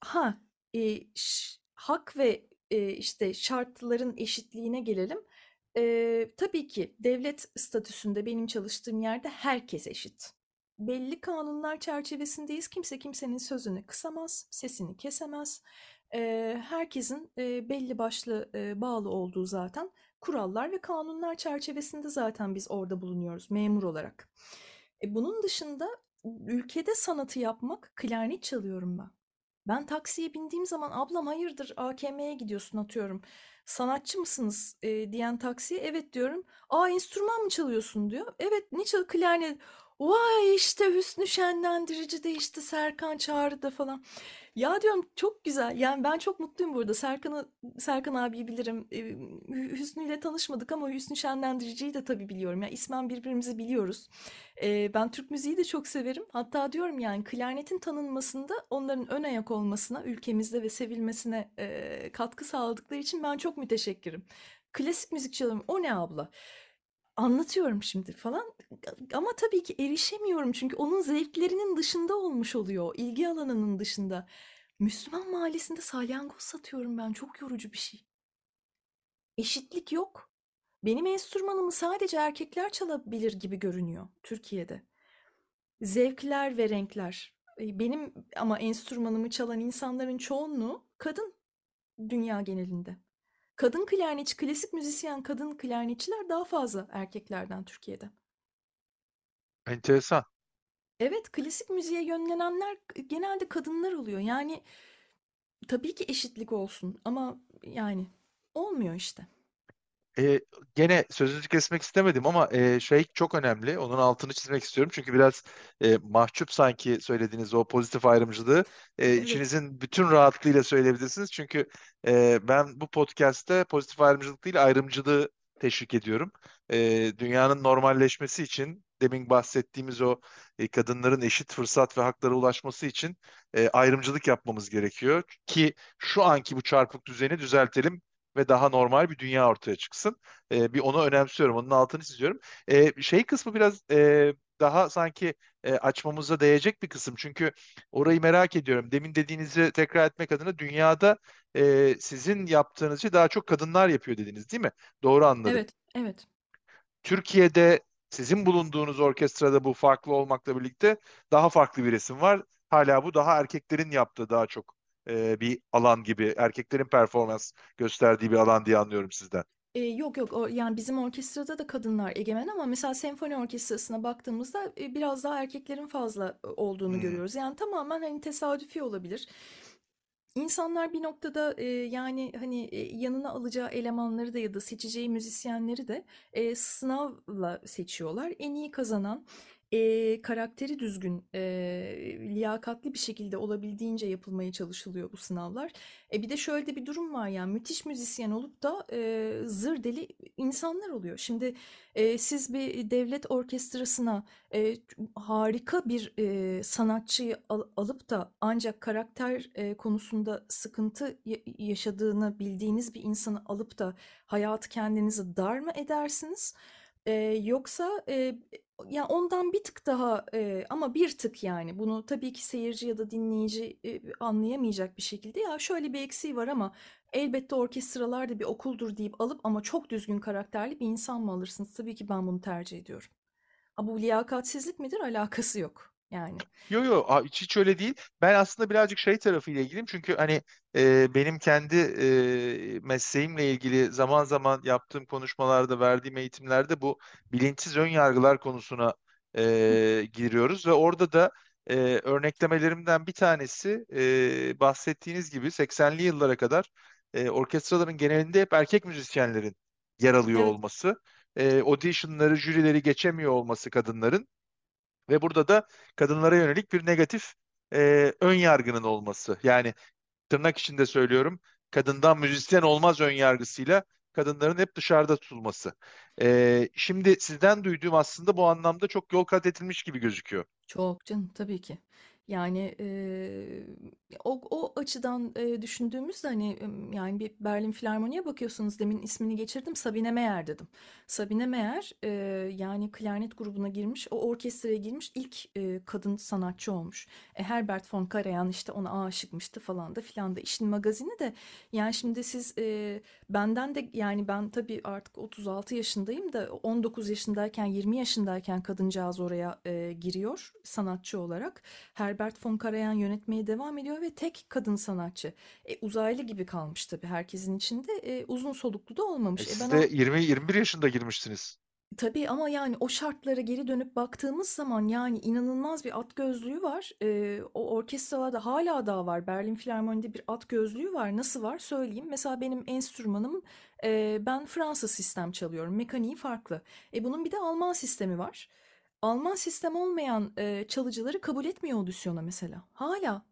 Ha, e, hak ve e, işte şartların eşitliğine gelelim. E, tabii ki devlet statüsünde benim çalıştığım yerde herkes eşit. Belli kanunlar çerçevesindeyiz. Kimse kimsenin sözünü kısamaz, sesini kesemez. Herkesin belli başlı bağlı olduğu zaten kurallar ve kanunlar çerçevesinde zaten biz orada bulunuyoruz memur olarak. E, bunun dışında ülkede sanatı yapmak, klarnet çalıyorum ben. Ben taksiye bindiğim zaman ablam hayırdır AKM'ye gidiyorsun atıyorum. Sanatçı mısınız e, diyen taksiye evet diyorum. Aa enstrüman mı çalıyorsun diyor. Evet ne çal klarnet. Vay işte Hüsnü Şenlendirici de işte Serkan Çağrı'da falan. Ya diyorum çok güzel. Yani ben çok mutluyum burada. Serkan'ı Serkan abiyi bilirim. Hü- Hüsnü ile tanışmadık ama Hüsnü Şenlendirici'yi de tabii biliyorum. Yani ismen birbirimizi biliyoruz. Ben Türk müziği de çok severim. Hatta diyorum yani klarnetin tanınmasında onların ön ayak olmasına, ülkemizde ve sevilmesine katkı sağladıkları için ben çok müteşekkirim. Klasik müzik. O ne abla? Anlatıyorum şimdi falan. Ama tabii ki erişemiyorum çünkü onun zevklerinin dışında olmuş oluyor. ilgi alanının dışında. Müslüman mahallesinde salyangoz satıyorum ben. Çok yorucu bir şey. Eşitlik yok. Benim enstrümanımı sadece erkekler çalabilir gibi görünüyor Türkiye'de. Zevkler ve renkler. E, benim ama enstrümanımı çalan insanların çoğunluğu kadın dünya genelinde. Kadın klarnetçi, klasik müzisyen kadın klarnetçiler daha fazla erkeklerden Türkiye'de. Enteresan. Evet, klasik müziğe yönlenenler genelde kadınlar oluyor. Yani tabii ki eşitlik olsun ama yani olmuyor işte. E, gene sözünüzü kesmek istemedim ama e, şey çok önemli. Onun altını çizmek istiyorum. Çünkü biraz e, mahcup sanki söylediğiniz o pozitif ayrımcılığı e, Evet. içinizin bütün rahatlığıyla söyleyebilirsiniz. Çünkü e, ben bu podcast'te pozitif ayrımcılık değil ayrımcılığı teşvik ediyorum. E, dünyanın normalleşmesi için demin bahsettiğimiz o e, kadınların eşit fırsat ve haklara ulaşması için e, ayrımcılık yapmamız gerekiyor. Ki şu anki bu çarpık düzeni düzeltelim ve daha normal bir dünya ortaya çıksın. E, bir onu önemsiyorum. Onun altını çiziyorum. E, şey kısmı biraz e, daha sanki e, açmamıza değecek bir kısım. Çünkü orayı merak ediyorum. Demin dediğinizi tekrar etmek adına dünyada e, sizin yaptığınız şey daha çok kadınlar yapıyor dediniz değil mi? Doğru anladım. Evet, evet. Türkiye'de sizin bulunduğunuz orkestrada bu farklı olmakla birlikte daha farklı bir resim var. Hala bu daha erkeklerin yaptığı daha çok e, bir alan gibi, erkeklerin performans gösterdiği bir alan diye anlıyorum sizden. E, yok yok o, yani bizim orkestrada da kadınlar egemen ama mesela senfoni orkestrasına baktığımızda e, biraz daha erkeklerin fazla e, olduğunu Hmm. görüyoruz. Yani tamamen hani tesadüfi olabilir. İnsanlar bir noktada e, yani hani e, yanına alacağı elemanları da ya da seçeceği müzisyenleri de e, sınavla seçiyorlar. En iyi kazanan, e, karakteri düzgün, e, liyakatli bir şekilde olabildiğince yapılmaya çalışılıyor bu sınavlar. E bir de şöyle de bir durum var yani müthiş müzisyen olup da e, zır deli insanlar oluyor. Şimdi e, siz bir devlet orkestrasına e, harika bir e, sanatçıyı al- alıp da ancak karakter e, konusunda sıkıntı ya- yaşadığını bildiğiniz bir insanı alıp da hayatı kendinize dar mı edersiniz? E, yoksa e, ya ondan bir tık daha e, ama bir tık yani bunu tabii ki seyirci ya da dinleyici e, anlayamayacak bir şekilde ya şöyle bir eksiği var ama elbette orkestralar da bir okuldur deyip alıp ama çok düzgün karakterli bir insan mı alırsınız? Tabii ki ben bunu tercih ediyorum. Ha, bu liyakatsizlik midir? Alakası yok. Yani. Yo yo hiç, hiç öyle değil. Ben aslında birazcık şey tarafıyla ilgiliyim. Çünkü hani e, benim kendi e, mesleğimle ilgili zaman zaman yaptığım konuşmalarda, verdiğim eğitimlerde bu bilinçsiz ön yargılar konusuna e, giriyoruz ve orada da e, örneklemelerimden bir tanesi e, bahsettiğiniz gibi 80'li yıllara kadar e, orkestraların genelinde hep erkek müzisyenlerin yer alıyor Evet. olması, e, auditionları, jürileri geçemiyor olması kadınların. Ve burada da kadınlara yönelik bir negatif e, ön yargının olması. Yani tırnak içinde söylüyorum, kadından müzisyen olmaz ön yargısıyla kadınların hep dışarıda tutulması. E, şimdi sizden duyduğum aslında bu anlamda çok yol kat edilmiş gibi gözüküyor. Çok canım tabii ki. Yani eee, o, o açıdan eee, düşündüğümüzde hani em, yani bir Berlin Filarmoni'ye bakıyorsunuz demin ismini geçirdim Sabine Meyer dedim. Sabine Meyer eee, yani klarnet grubuna girmiş o orkestraya girmiş ilk eee, kadın sanatçı olmuş. E, Herbert von Karajan işte ona aşıkmıştı falan da filan da işin magazini de yani şimdi siz eee, benden de yani ben tabii artık 36 yaşındayım da 19 yaşındayken 20 yaşındayken kadıncağız oraya eee, giriyor sanatçı olarak. Herbert von Karajan yönetmeye devam ediyor ve tek kadın sanatçı. E, uzaylı gibi kalmış tabii herkesin içinde. E, uzun soluklu da E, olmamış. E, siz ben de o 20-21 yaşında girmiştiniz. Tabii ama yani o şartlara geri dönüp baktığımız zaman yani inanılmaz bir at gözlüğü var. Ee, o orkestralarda hala daha var. Berlin Filarmoni'de bir at gözlüğü var. Nasıl var söyleyeyim. Mesela benim enstrümanım e, ben Fransız sistem çalıyorum. Mekaniği farklı. E, bunun bir de Alman sistemi var. Alman sistem olmayan e, çalıcıları kabul etmiyor audisyona mesela. Hala.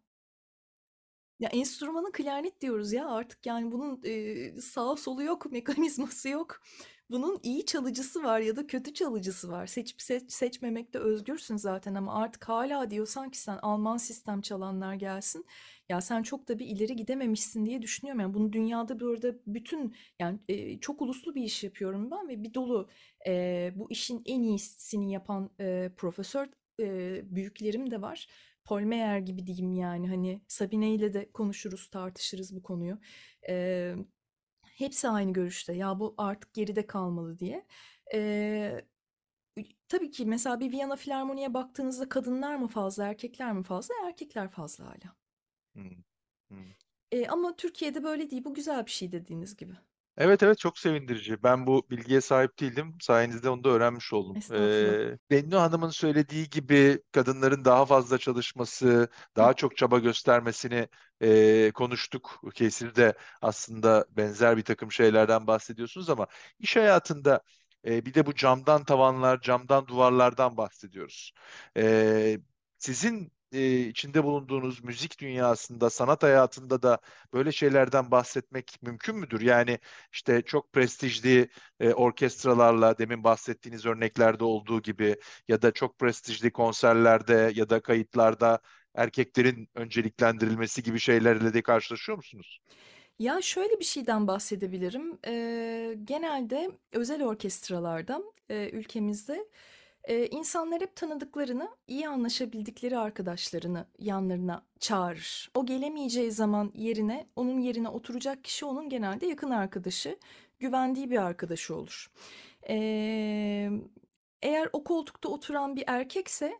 Ya enstrümanı klarnet diyoruz ya artık yani bunun e, sağı solu yok, mekanizması yok. Bunun iyi çalıcısı var ya da kötü çalıcısı var. Seçip seç, seçmemekte özgürsün zaten ama artık hala diyorsan ki sen Alman sistem çalanlar gelsin. Ya sen çok da bir ileri gidememişsin diye düşünüyorum. Yani bunu dünyada burada bütün yani e, çok uluslu bir iş yapıyorum ben ve bir dolu e, bu işin en iyisini yapan e, profesör e, büyüklerim de var. Paul Meyer gibi diyeyim yani hani Sabine ile de konuşuruz tartışırız bu konuyu. Ee, Hepsi aynı görüşte. Ya bu artık geride kalmalı diye. Ee, tabii ki mesela bir Viyana Filarmoni'ye baktığınızda kadınlar mı fazla, erkekler mi fazla? Erkekler fazla hala. Hmm, hmm. Ee, ama Türkiye'de böyle değil. Bu güzel bir şey dediğiniz gibi. Evet evet çok sevindirici. Ben bu bilgiye sahip değildim. Sayenizde onu da öğrenmiş oldum. Estağfurullah. Ee, Bennu Hanım'ın söylediği gibi kadınların daha fazla çalışması, daha çok çaba göstermesini e, konuştuk ki siz de aslında benzer bir takım şeylerden bahsediyorsunuz ama iş hayatında e, bir de bu camdan tavanlar, camdan duvarlardan bahsediyoruz. E, sizin e, içinde bulunduğunuz müzik dünyasında, sanat hayatında da böyle şeylerden bahsetmek mümkün müdür? Yani işte çok prestijli e, orkestralarla demin bahsettiğiniz örneklerde olduğu gibi ya da çok prestijli konserlerde ya da kayıtlarda erkeklerin önceliklendirilmesi gibi şeylerle de karşılaşıyor musunuz? Ya şöyle bir şeyden bahsedebilirim. Ee, genelde özel orkestralarda e, ülkemizde e, insanlar hep tanıdıklarını, iyi anlaşabildikleri arkadaşlarını yanlarına çağırır. O gelemeyeceği zaman yerine, onun yerine oturacak kişi onun genelde yakın arkadaşı, güvendiği bir arkadaşı olur. Ee, eğer o koltukta oturan bir erkekse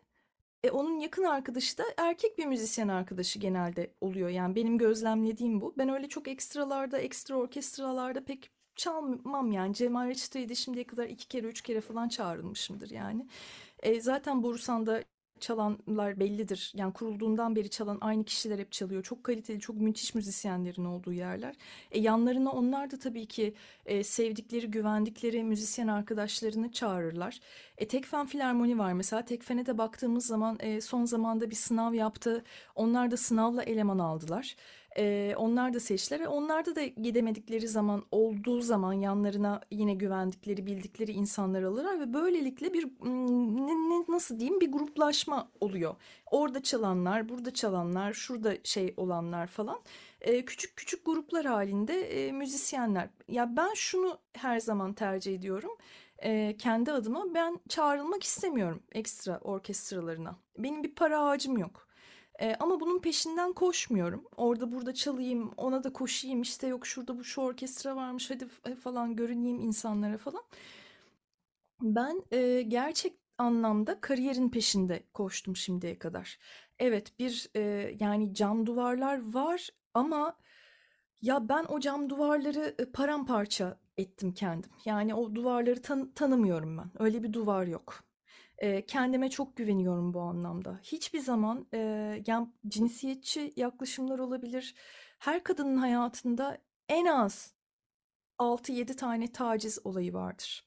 e, onun yakın arkadaşı da erkek bir müzisyen arkadaşı genelde oluyor. Yani benim gözlemlediğim bu. Ben öyle çok ekstralarda, ekstra orkestralarda pek çalmam yani. Cemal Reçete'yi de şimdiye kadar iki kere, üç kere falan çağrılmışımdır yani. E, zaten Borusan'da çalanlar bellidir. Yani kurulduğundan beri çalan aynı kişiler hep çalıyor. Çok kaliteli, çok müthiş müzisyenlerin olduğu yerler. E, yanlarına onlar da tabii ki e, sevdikleri, güvendikleri müzisyen arkadaşlarını çağırırlar. E, Tekfen Filarmoni var mesela. Tekfen'e de baktığımız zaman e, son zamanda bir sınav yaptı. Onlar da sınavla eleman aldılar. Ee, onlar da seçtiler ve onlarda da gidemedikleri zaman olduğu zaman yanlarına yine güvendikleri, bildikleri insanlar alırlar ve böylelikle bir ne, ne, nasıl diyeyim bir gruplaşma oluyor. Orada çalanlar, burada çalanlar, şurada şey olanlar falan. Ee, küçük küçük gruplar halinde e, müzisyenler. Ya ben şunu her zaman tercih ediyorum. Kendi adıma ben çağrılmak istemiyorum ekstra orkestralarına. Benim bir para ağacım yok. E, ama bunun peşinden koşmuyorum. Orada burada çalayım, ona da koşayım. İşte yok şurada bu şu orkestra varmış hadi falan görüneyim insanlara falan. Ben e, gerçek anlamda kariyerin peşinde koştum şimdiye kadar. Evet bir e, yani cam duvarlar var ama ya ben o cam duvarları e, paramparça ettim kendim. Yani o duvarları tan tanımıyorum ben. Öyle bir duvar yok. Eee, kendime çok güveniyorum bu anlamda. Hiçbir zaman, eee, yani cinsiyetçi yaklaşımlar olabilir. Her kadının hayatında en az 6-7 tane taciz olayı vardır.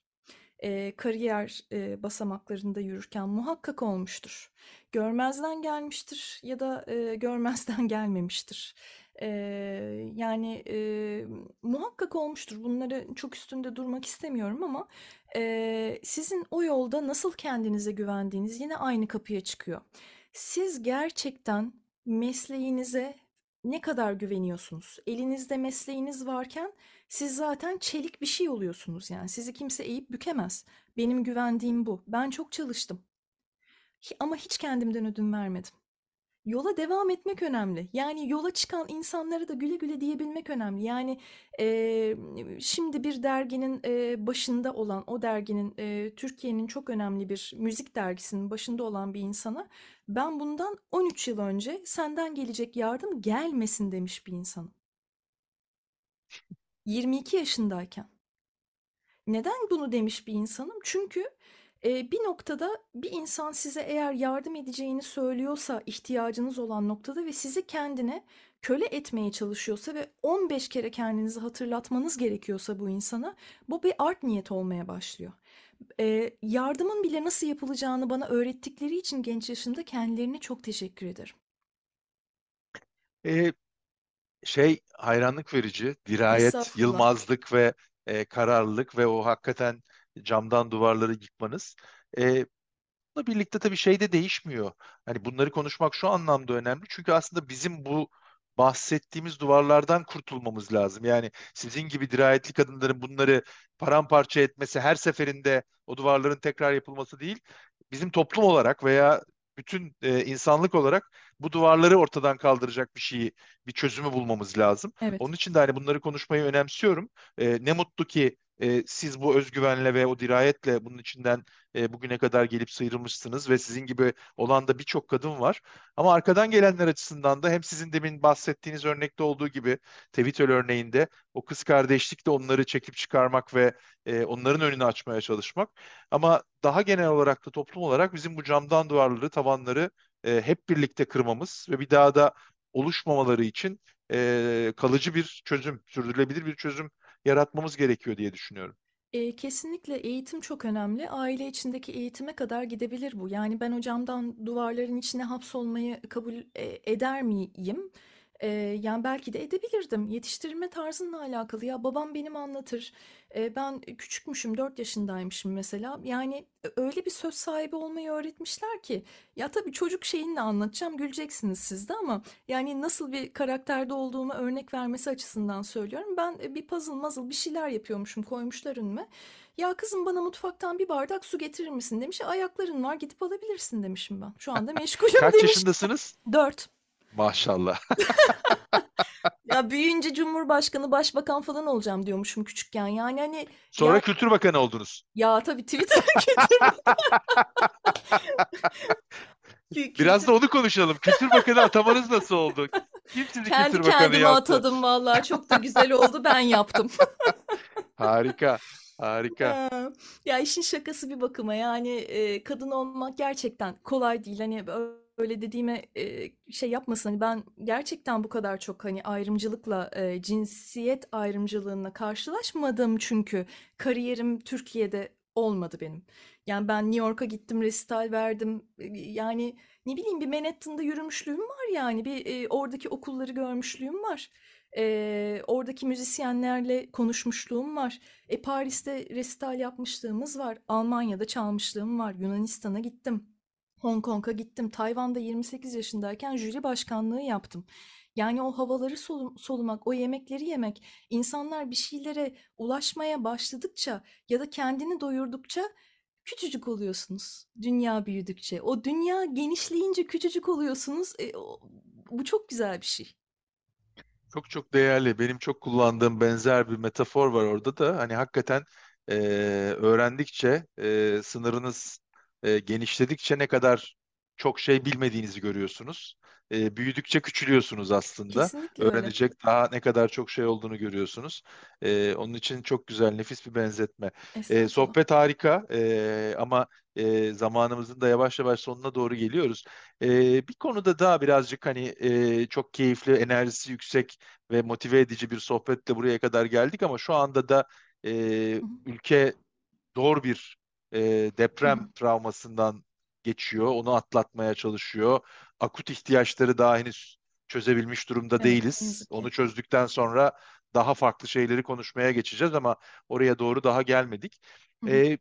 Eee, kariyer, eee, basamaklarında yürürken muhakkak olmuştur. Görmezden gelmiştir ya da, eee, görmezden gelmemiştir. Yani, eee, muhakkak olmuştur. Bunları çok üstünde durmak istemiyorum ama, eee, sizin o yolda nasıl kendinize güvendiğiniz yine aynı kapıya çıkıyor. Siz gerçekten mesleğinize ne kadar güveniyorsunuz? Elinizde mesleğiniz varken siz zaten çelik bir şey oluyorsunuz yani. Sizi kimse eğip bükemez. Benim güvendiğim bu. Ben çok çalıştım. ama hiç kendimden ödün vermedim. Yola devam etmek önemli. Yani yola çıkan insanlara da güle güle diyebilmek önemli. Yani e, şimdi bir derginin e, başında olan, o derginin e, Türkiye'nin çok önemli bir müzik dergisinin başında olan bir insana ben bundan 13 yıl önce senden gelecek yardım gelmesin demiş bir insanım. 22 yaşındayken. Neden bunu demiş bir insanım? Çünkü Eee, bir noktada bir insan size eğer yardım edeceğini söylüyorsa ihtiyacınız olan noktada ve sizi kendine köle etmeye çalışıyorsa ve 15 kere kendinizi hatırlatmanız gerekiyorsa bu insana bu bir art niyet olmaya başlıyor. Eee, yardımın bile nasıl yapılacağını bana öğrettikleri için genç yaşımda kendilerine çok teşekkür ederim. Ee, şey hayranlık verici, dirayet, Estağfurullah. yılmazlık ve e, kararlılık ve o hakikaten camdan duvarları yıkmanız. E, bununla birlikte tabii şey de değişmiyor. Hani bunları konuşmak şu anlamda önemli. Çünkü aslında bizim bu bahsettiğimiz duvarlardan kurtulmamız lazım. Yani sizin gibi dirayetli kadınların bunları paramparça etmesi her seferinde o duvarların tekrar yapılması değil. Bizim toplum olarak veya bütün e, insanlık olarak bu duvarları ortadan kaldıracak bir şeyi, bir çözümü bulmamız lazım. Evet. Onun için de hani bunları konuşmayı önemsiyorum. E, ne mutlu ki e, siz bu özgüvenle ve o dirayetle bunun içinden e, bugüne kadar gelip sıyrılmışsınız ve sizin gibi olan da birçok kadın var. Ama arkadan gelenler açısından da hem sizin demin bahsettiğiniz örnekte olduğu gibi Twitter örneğinde o kız kardeşlikle onları çekip çıkarmak ve e, onların önünü açmaya çalışmak. Ama daha genel olarak da toplum olarak bizim bu camdan duvarları, tavanları e, hep birlikte kırmamız ve bir daha da oluşmamaları için e, kalıcı bir çözüm, sürdürülebilir bir çözüm yaratmamız gerekiyor diye düşünüyorum. E, kesinlikle eğitim çok önemli. Aile içindeki eğitime kadar gidebilir bu. Yani ben hocamdan duvarların içine hapsolmayı kabul e, eder miyim? E, yani belki de edebilirdim. Yetiştirilme tarzınla alakalı. Ya babam benim anlatır. E, ben küçükmüşüm, 4 yaşındaymışım mesela. Yani öyle bir söz sahibi olmayı öğretmişler ki. Ya tabii çocuk şeyinle anlatacağım, güleceksiniz siz de ama yani nasıl bir karakterde olduğumu örnek vermesi açısından söylüyorum. Ben bir puzzle muzzle bir şeyler yapıyormuşum, koymuşlar önüme. Ya kızım bana mutfaktan bir bardak su getirir misin demiş. Ayakların var gidip alabilirsin demişim ben. Şu anda meşgulüm Kaç demiş. yaşındasınız? 4. Maşallah. Ya büyüyünce Cumhurbaşkanı, Başbakan falan olacağım diyormuşum küçükken. Yani hani Sonra ya Kültür Bakanı oldunuz. ya tabii Twitter kültür Kü- Biraz da onu konuşalım. Kültür Bakanı atamanız nasıl oldu? Kim sizi kendi Kültür Bakanı kendime yaptı? atadım vallahi çok da güzel oldu ben yaptım. Harika, harika. Ha, Ya işin şakası bir bakıma yani e, kadın olmak gerçekten kolay değil. Hani öyle dediğime şey yapmasın. Hani ben gerçekten bu kadar çok hani ayrımcılıkla cinsiyet ayrımcılığına karşılaşmadım çünkü kariyerim Türkiye'de olmadı benim. Yani ben New York'a gittim, resital verdim. Yani ne bileyim bir Manhattan'da yürümüşlüğüm var yani bir oradaki okulları görmüşlüğüm var. E, oradaki müzisyenlerle konuşmuşluğum var. E, Paris'te resital yapmışlığımız var. Almanya'da çalmışlığım var. Yunanistan'a gittim. Hong Kong'a gittim. Tayvan'da 28 yaşındayken jüri başkanlığı yaptım. Yani o havaları solum- solumak, o yemekleri yemek, insanlar bir şeylere ulaşmaya başladıkça ya da kendini doyurdukça küçücük oluyorsunuz. Dünya büyüdükçe. O dünya genişleyince küçücük oluyorsunuz. E, o- bu çok güzel bir şey. Çok çok değerli. Benim çok kullandığım benzer bir metafor var orada da. Hani hakikaten e, öğrendikçe e, sınırınız e, genişledikçe ne kadar çok şey bilmediğinizi görüyorsunuz. E, büyüdükçe küçülüyorsunuz aslında. Kesinlikle öyle. Öğrenecek daha ne kadar çok şey olduğunu görüyorsunuz. E, onun için çok güzel, nefis bir benzetme. E, sohbet harika e, ama e, zamanımızın da yavaş yavaş sonuna doğru geliyoruz. E, bir konuda daha birazcık hani e, çok keyifli, enerjisi yüksek ve motive edici bir sohbetle buraya kadar geldik ama şu anda da e, ülke zor bir e, Hı hı. deprem travmasından geçiyor. Onu atlatmaya çalışıyor. Akut ihtiyaçları daha henüz çözebilmiş durumda Evet, değiliz. Onu çözdükten sonra daha farklı şeyleri konuşmaya geçeceğiz ama oraya doğru daha gelmedik. Hı hı. E,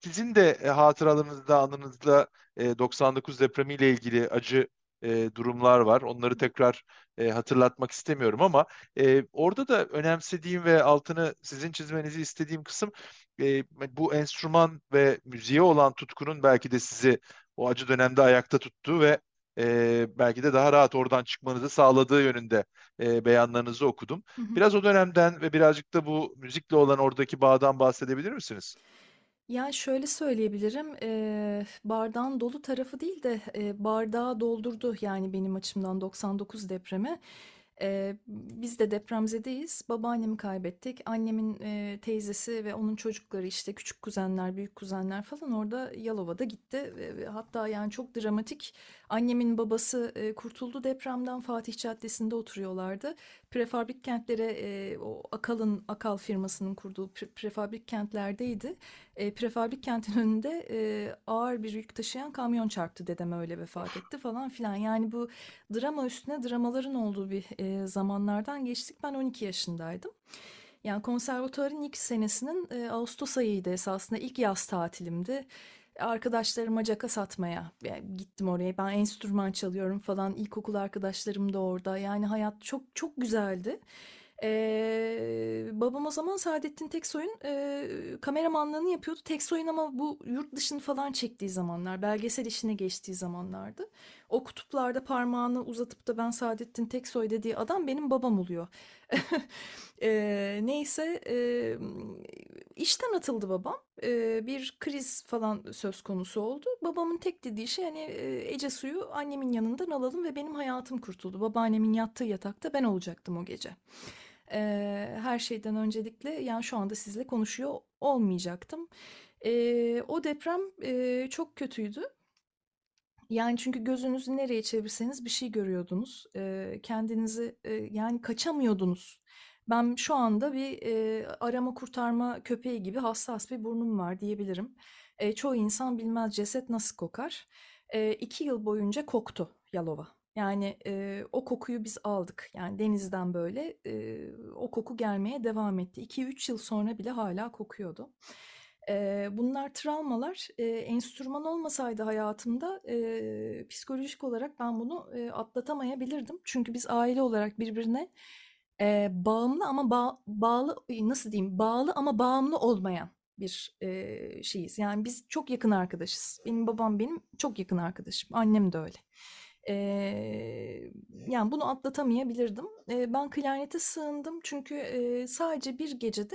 sizin de e, hatıralarınızda, anınızda e, 99 depremiyle ilgili acı e, durumlar var. Onları tekrar e, hatırlatmak istemiyorum ama e, orada da önemsediğim ve altını sizin çizmenizi istediğim kısım e, bu enstrüman ve müziğe olan tutkunun belki de sizi o acı dönemde ayakta tuttuğu ve e, belki de daha rahat oradan çıkmanızı sağladığı yönünde e, beyanlarınızı okudum. Hı hı. Biraz o dönemden ve birazcık da bu müzikle olan oradaki bağdan bahsedebilir misiniz? Ya şöyle söyleyebilirim, eee, bardağın dolu tarafı değil de eee, bardağı doldurdu yani benim açımdan 99 depremi. Eee, biz de depremzedeyiz. Babaannemi kaybettik. Annemin eee, teyzesi ve onun çocukları işte küçük kuzenler, büyük kuzenler falan orada Yalova'da gitti. Ve Hatta yani çok dramatik. Annemin babası eee, kurtuldu depremden Fatih Caddesi'nde oturuyorlardı. Prefabrik kentlere eee, o Akal'ın Akal firmasının kurduğu pre- prefabrik kentlerdeydi. E, prefabrik kentin önünde e, ağır bir yük taşıyan kamyon çarptı dedem öyle vefat etti falan filan. Yani bu drama üstüne dramaların olduğu bir e, zamanlardan geçtik. Ben 12 yaşındaydım. Yani konservatuvarın ilk senesinin e, Ağustos ayıydı esasında ilk yaz tatilimdi. Arkadaşlarıma caka satmaya yani gittim oraya. Ben enstrüman çalıyorum falan. İlkokul arkadaşlarım da orada. Yani hayat çok çok güzeldi. Ee, babam o zaman Saadettin Teksoy'un e, kameramanlığını yapıyordu. Teksoy'un ama bu yurt dışını falan çektiği zamanlar, belgesel işine geçtiği zamanlardı. O kutuplarda parmağını uzatıp da ben Saadettin Teksoy dediği adam benim babam oluyor. e, neyse e, işten atıldı babam. E, bir kriz falan söz konusu oldu. Babamın tek dediği şey hani Ece suyu annemin yanından alalım ve benim hayatım kurtuldu. Babaannemin yattığı yatakta ben olacaktım o gece. E, her şeyden öncelikle yani şu anda sizle konuşuyor olmayacaktım. E, o deprem e, çok kötüydü. Yani çünkü gözünüzü nereye çevirseniz bir şey görüyordunuz. E, kendinizi e, yani kaçamıyordunuz. Ben şu anda bir e, arama kurtarma köpeği gibi hassas bir burnum var diyebilirim. E, çoğu insan bilmez ceset nasıl kokar. E, iki yıl boyunca koktu Yalova. Yani e, o kokuyu biz aldık. Yani denizden böyle e, o koku gelmeye devam etti. 2-3 yıl sonra bile hala kokuyordu. E, bunlar travmalar. E, enstrüman olmasaydı hayatımda e, psikolojik olarak ben bunu e, atlatamayabilirdim. Çünkü biz aile olarak birbirine e, bağımlı ama ba bağlı nasıl diyeyim bağlı ama bağımlı olmayan bir e, şeyiz. Yani biz çok yakın arkadaşız. Benim babam benim çok yakın arkadaşım. Annem de öyle. E, yani bunu atlatamayabilirdim. E, ben klarnete sığındım çünkü e, sadece bir gecede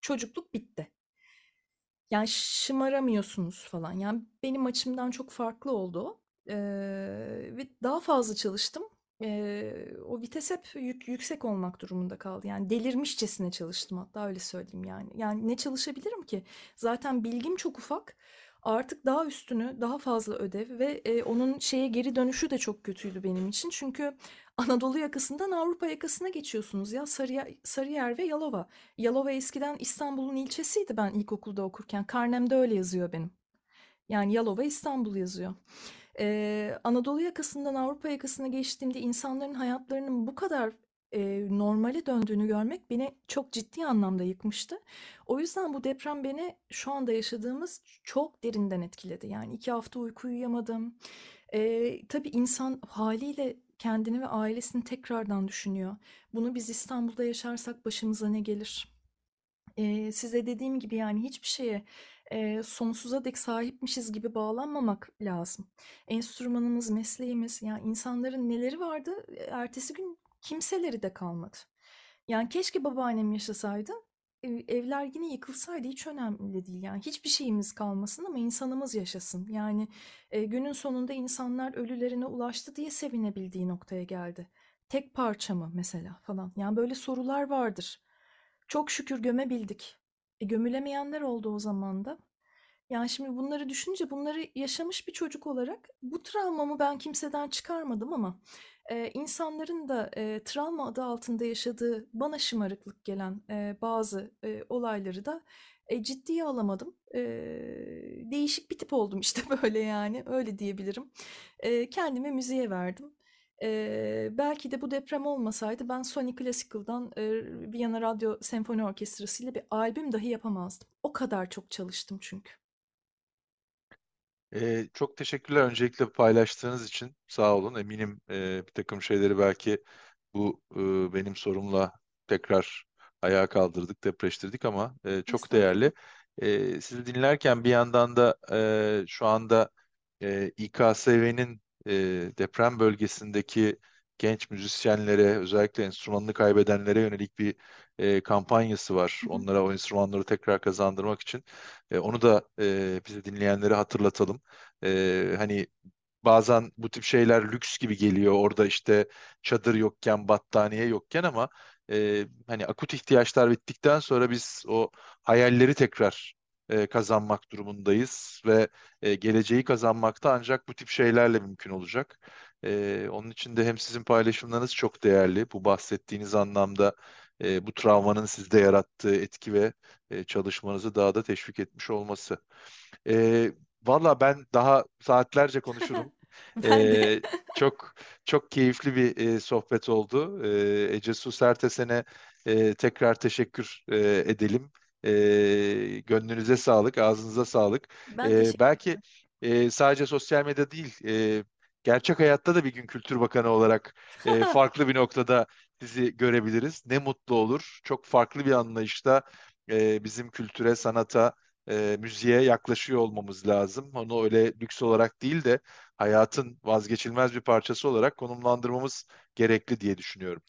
çocukluk bitti. Yani şımaramıyorsunuz falan. Yani benim açımdan çok farklı oldu o. Ee, ve daha fazla çalıştım. Ee, o vites hep yük, yüksek olmak durumunda kaldı. Yani delirmişçesine çalıştım hatta öyle söyleyeyim yani. Yani ne çalışabilirim ki? Zaten bilgim çok ufak. Artık daha üstünü, daha fazla ödev ve e, onun şeye geri dönüşü de çok kötüydü benim için. Çünkü Anadolu yakasından Avrupa yakasına geçiyorsunuz ya Sarıyer, Sarıyer ve Yalova. Yalova eskiden İstanbul'un ilçesiydi ben ilkokulda okurken. Karnemde öyle yazıyor benim. Yani Yalova İstanbul yazıyor. Ee, Anadolu yakasından Avrupa yakasına geçtiğimde insanların hayatlarının bu kadar e, normale döndüğünü görmek beni çok ciddi anlamda yıkmıştı. O yüzden bu deprem beni şu anda yaşadığımız çok derinden etkiledi. Yani iki hafta uyku uyuyamadım. E, tabii insan haliyle kendini ve ailesini tekrardan düşünüyor. Bunu biz İstanbul'da yaşarsak başımıza ne gelir? E, size dediğim gibi yani hiçbir şeye e, sonsuza dek sahipmişiz gibi bağlanmamak lazım. Enstrümanımız, mesleğimiz, yani insanların neleri vardı, ertesi gün kimseleri de kalmadı. Yani keşke babaannem yaşasaydı, evler yine yıkılsaydı hiç önemli değil. Yani hiçbir şeyimiz kalmasın ama insanımız yaşasın. Yani e, günün sonunda insanlar ölülerine ulaştı diye sevinebildiği noktaya geldi. Tek parça mı mesela falan. Yani böyle sorular vardır. Çok şükür gömebildik. E, gömülemeyenler oldu o zaman da. Yani şimdi bunları düşününce bunları yaşamış bir çocuk olarak bu travmamı ben kimseden çıkarmadım ama e, insanların da e, travma adı altında yaşadığı bana şımarıklık gelen e, bazı e, olayları da e, ciddiye alamadım. E, değişik bir tip oldum işte böyle yani öyle diyebilirim. E, kendimi müziğe verdim. E, belki de bu deprem olmasaydı ben Sony Classical'dan e, Viyana Radyo Senfoni Orkestrası ile bir albüm dahi yapamazdım. O kadar çok çalıştım çünkü. Ee, çok teşekkürler öncelikle paylaştığınız için. Sağ olun. Eminim e, bir takım şeyleri belki bu e, benim sorumla tekrar ayağa kaldırdık, depreştirdik ama e, çok değerli. E, sizi dinlerken bir yandan da e, şu anda e, İKSV'nin e, deprem bölgesindeki genç müzisyenlere, özellikle enstrümanını kaybedenlere yönelik bir e, kampanyası var. Onlara o enstrümanları tekrar kazandırmak için. E, onu da e, bize dinleyenlere hatırlatalım. E, hani bazen bu tip şeyler lüks gibi geliyor. Orada işte çadır yokken, battaniye yokken ama e, hani akut ihtiyaçlar bittikten sonra biz o hayalleri tekrar e, kazanmak durumundayız ve e, geleceği kazanmakta ancak bu tip şeylerle mümkün olacak. E, onun için de hem sizin paylaşımlarınız çok değerli. Bu bahsettiğiniz anlamda e, bu travmanın sizde yarattığı etki ve e, çalışmanızı daha da teşvik etmiş olması. E, Valla ben daha saatlerce konuşurum. Ee, çok çok keyifli bir e, sohbet oldu. Ee, Ece Su Sertesen'e e, tekrar teşekkür e, edelim. E, gönlünüze sağlık, ağzınıza sağlık. Ben E, belki e, sadece sosyal medya değil, e, gerçek hayatta da bir gün Kültür Bakanı olarak e, farklı bir noktada sizi görebiliriz. Ne mutlu olur. Çok farklı bir anlayışta e, bizim kültüre, sanata, e, müziğe yaklaşıyor olmamız lazım. Onu öyle lüks olarak değil de hayatın vazgeçilmez bir parçası olarak konumlandırmamız gerekli diye düşünüyorum.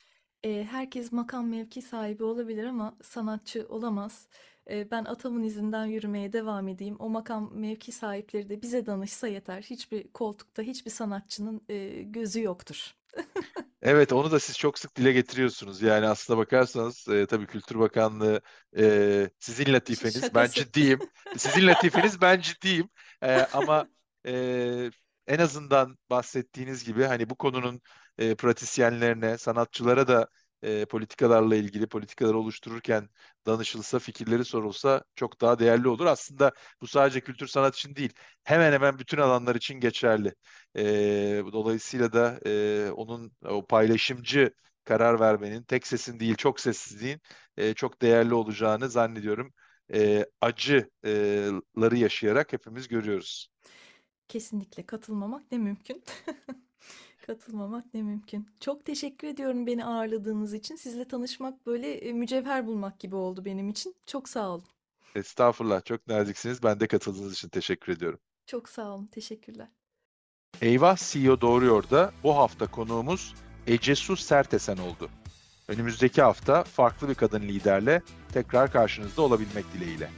E, herkes makam mevki sahibi olabilir ama sanatçı olamaz. E, ben atamın izinden yürümeye devam edeyim. O makam mevki sahipleri de bize danışsa yeter. Hiçbir koltukta hiçbir sanatçının e, gözü yoktur. Evet, onu da siz çok sık dile getiriyorsunuz. Yani aslına bakarsanız e, tabii Kültür Bakanlığı e, sizin latifeniz, ben Şakası. ciddiyim. Sizin latifeniz, ben ciddiyim. E, ama e, en azından bahsettiğiniz gibi hani bu konunun e, pratisyenlerine, sanatçılara da e, politikalarla ilgili politikaları oluştururken danışılsa, fikirleri sorulsa çok daha değerli olur. Aslında bu sadece kültür sanat için değil, hemen hemen bütün alanlar için geçerli. E, dolayısıyla da e, onun o paylaşımcı karar vermenin, tek sesin değil çok sessizliğin e, çok değerli olacağını zannediyorum. E, acıları yaşayarak hepimiz görüyoruz. Kesinlikle katılmamak ne mümkün. Katılmamak ne mümkün. Çok teşekkür ediyorum beni ağırladığınız için. Sizle tanışmak böyle e, mücevher bulmak gibi oldu benim için. Çok sağ olun. Estağfurullah, çok naziksiniz. Ben de katıldığınız için teşekkür ediyorum. Çok sağ olun. Teşekkürler. Eyvah CEO Doğruyor'da bu hafta konuğumuz Ece Su Sertesen oldu. Önümüzdeki hafta farklı bir kadın liderle tekrar karşınızda olabilmek dileğiyle.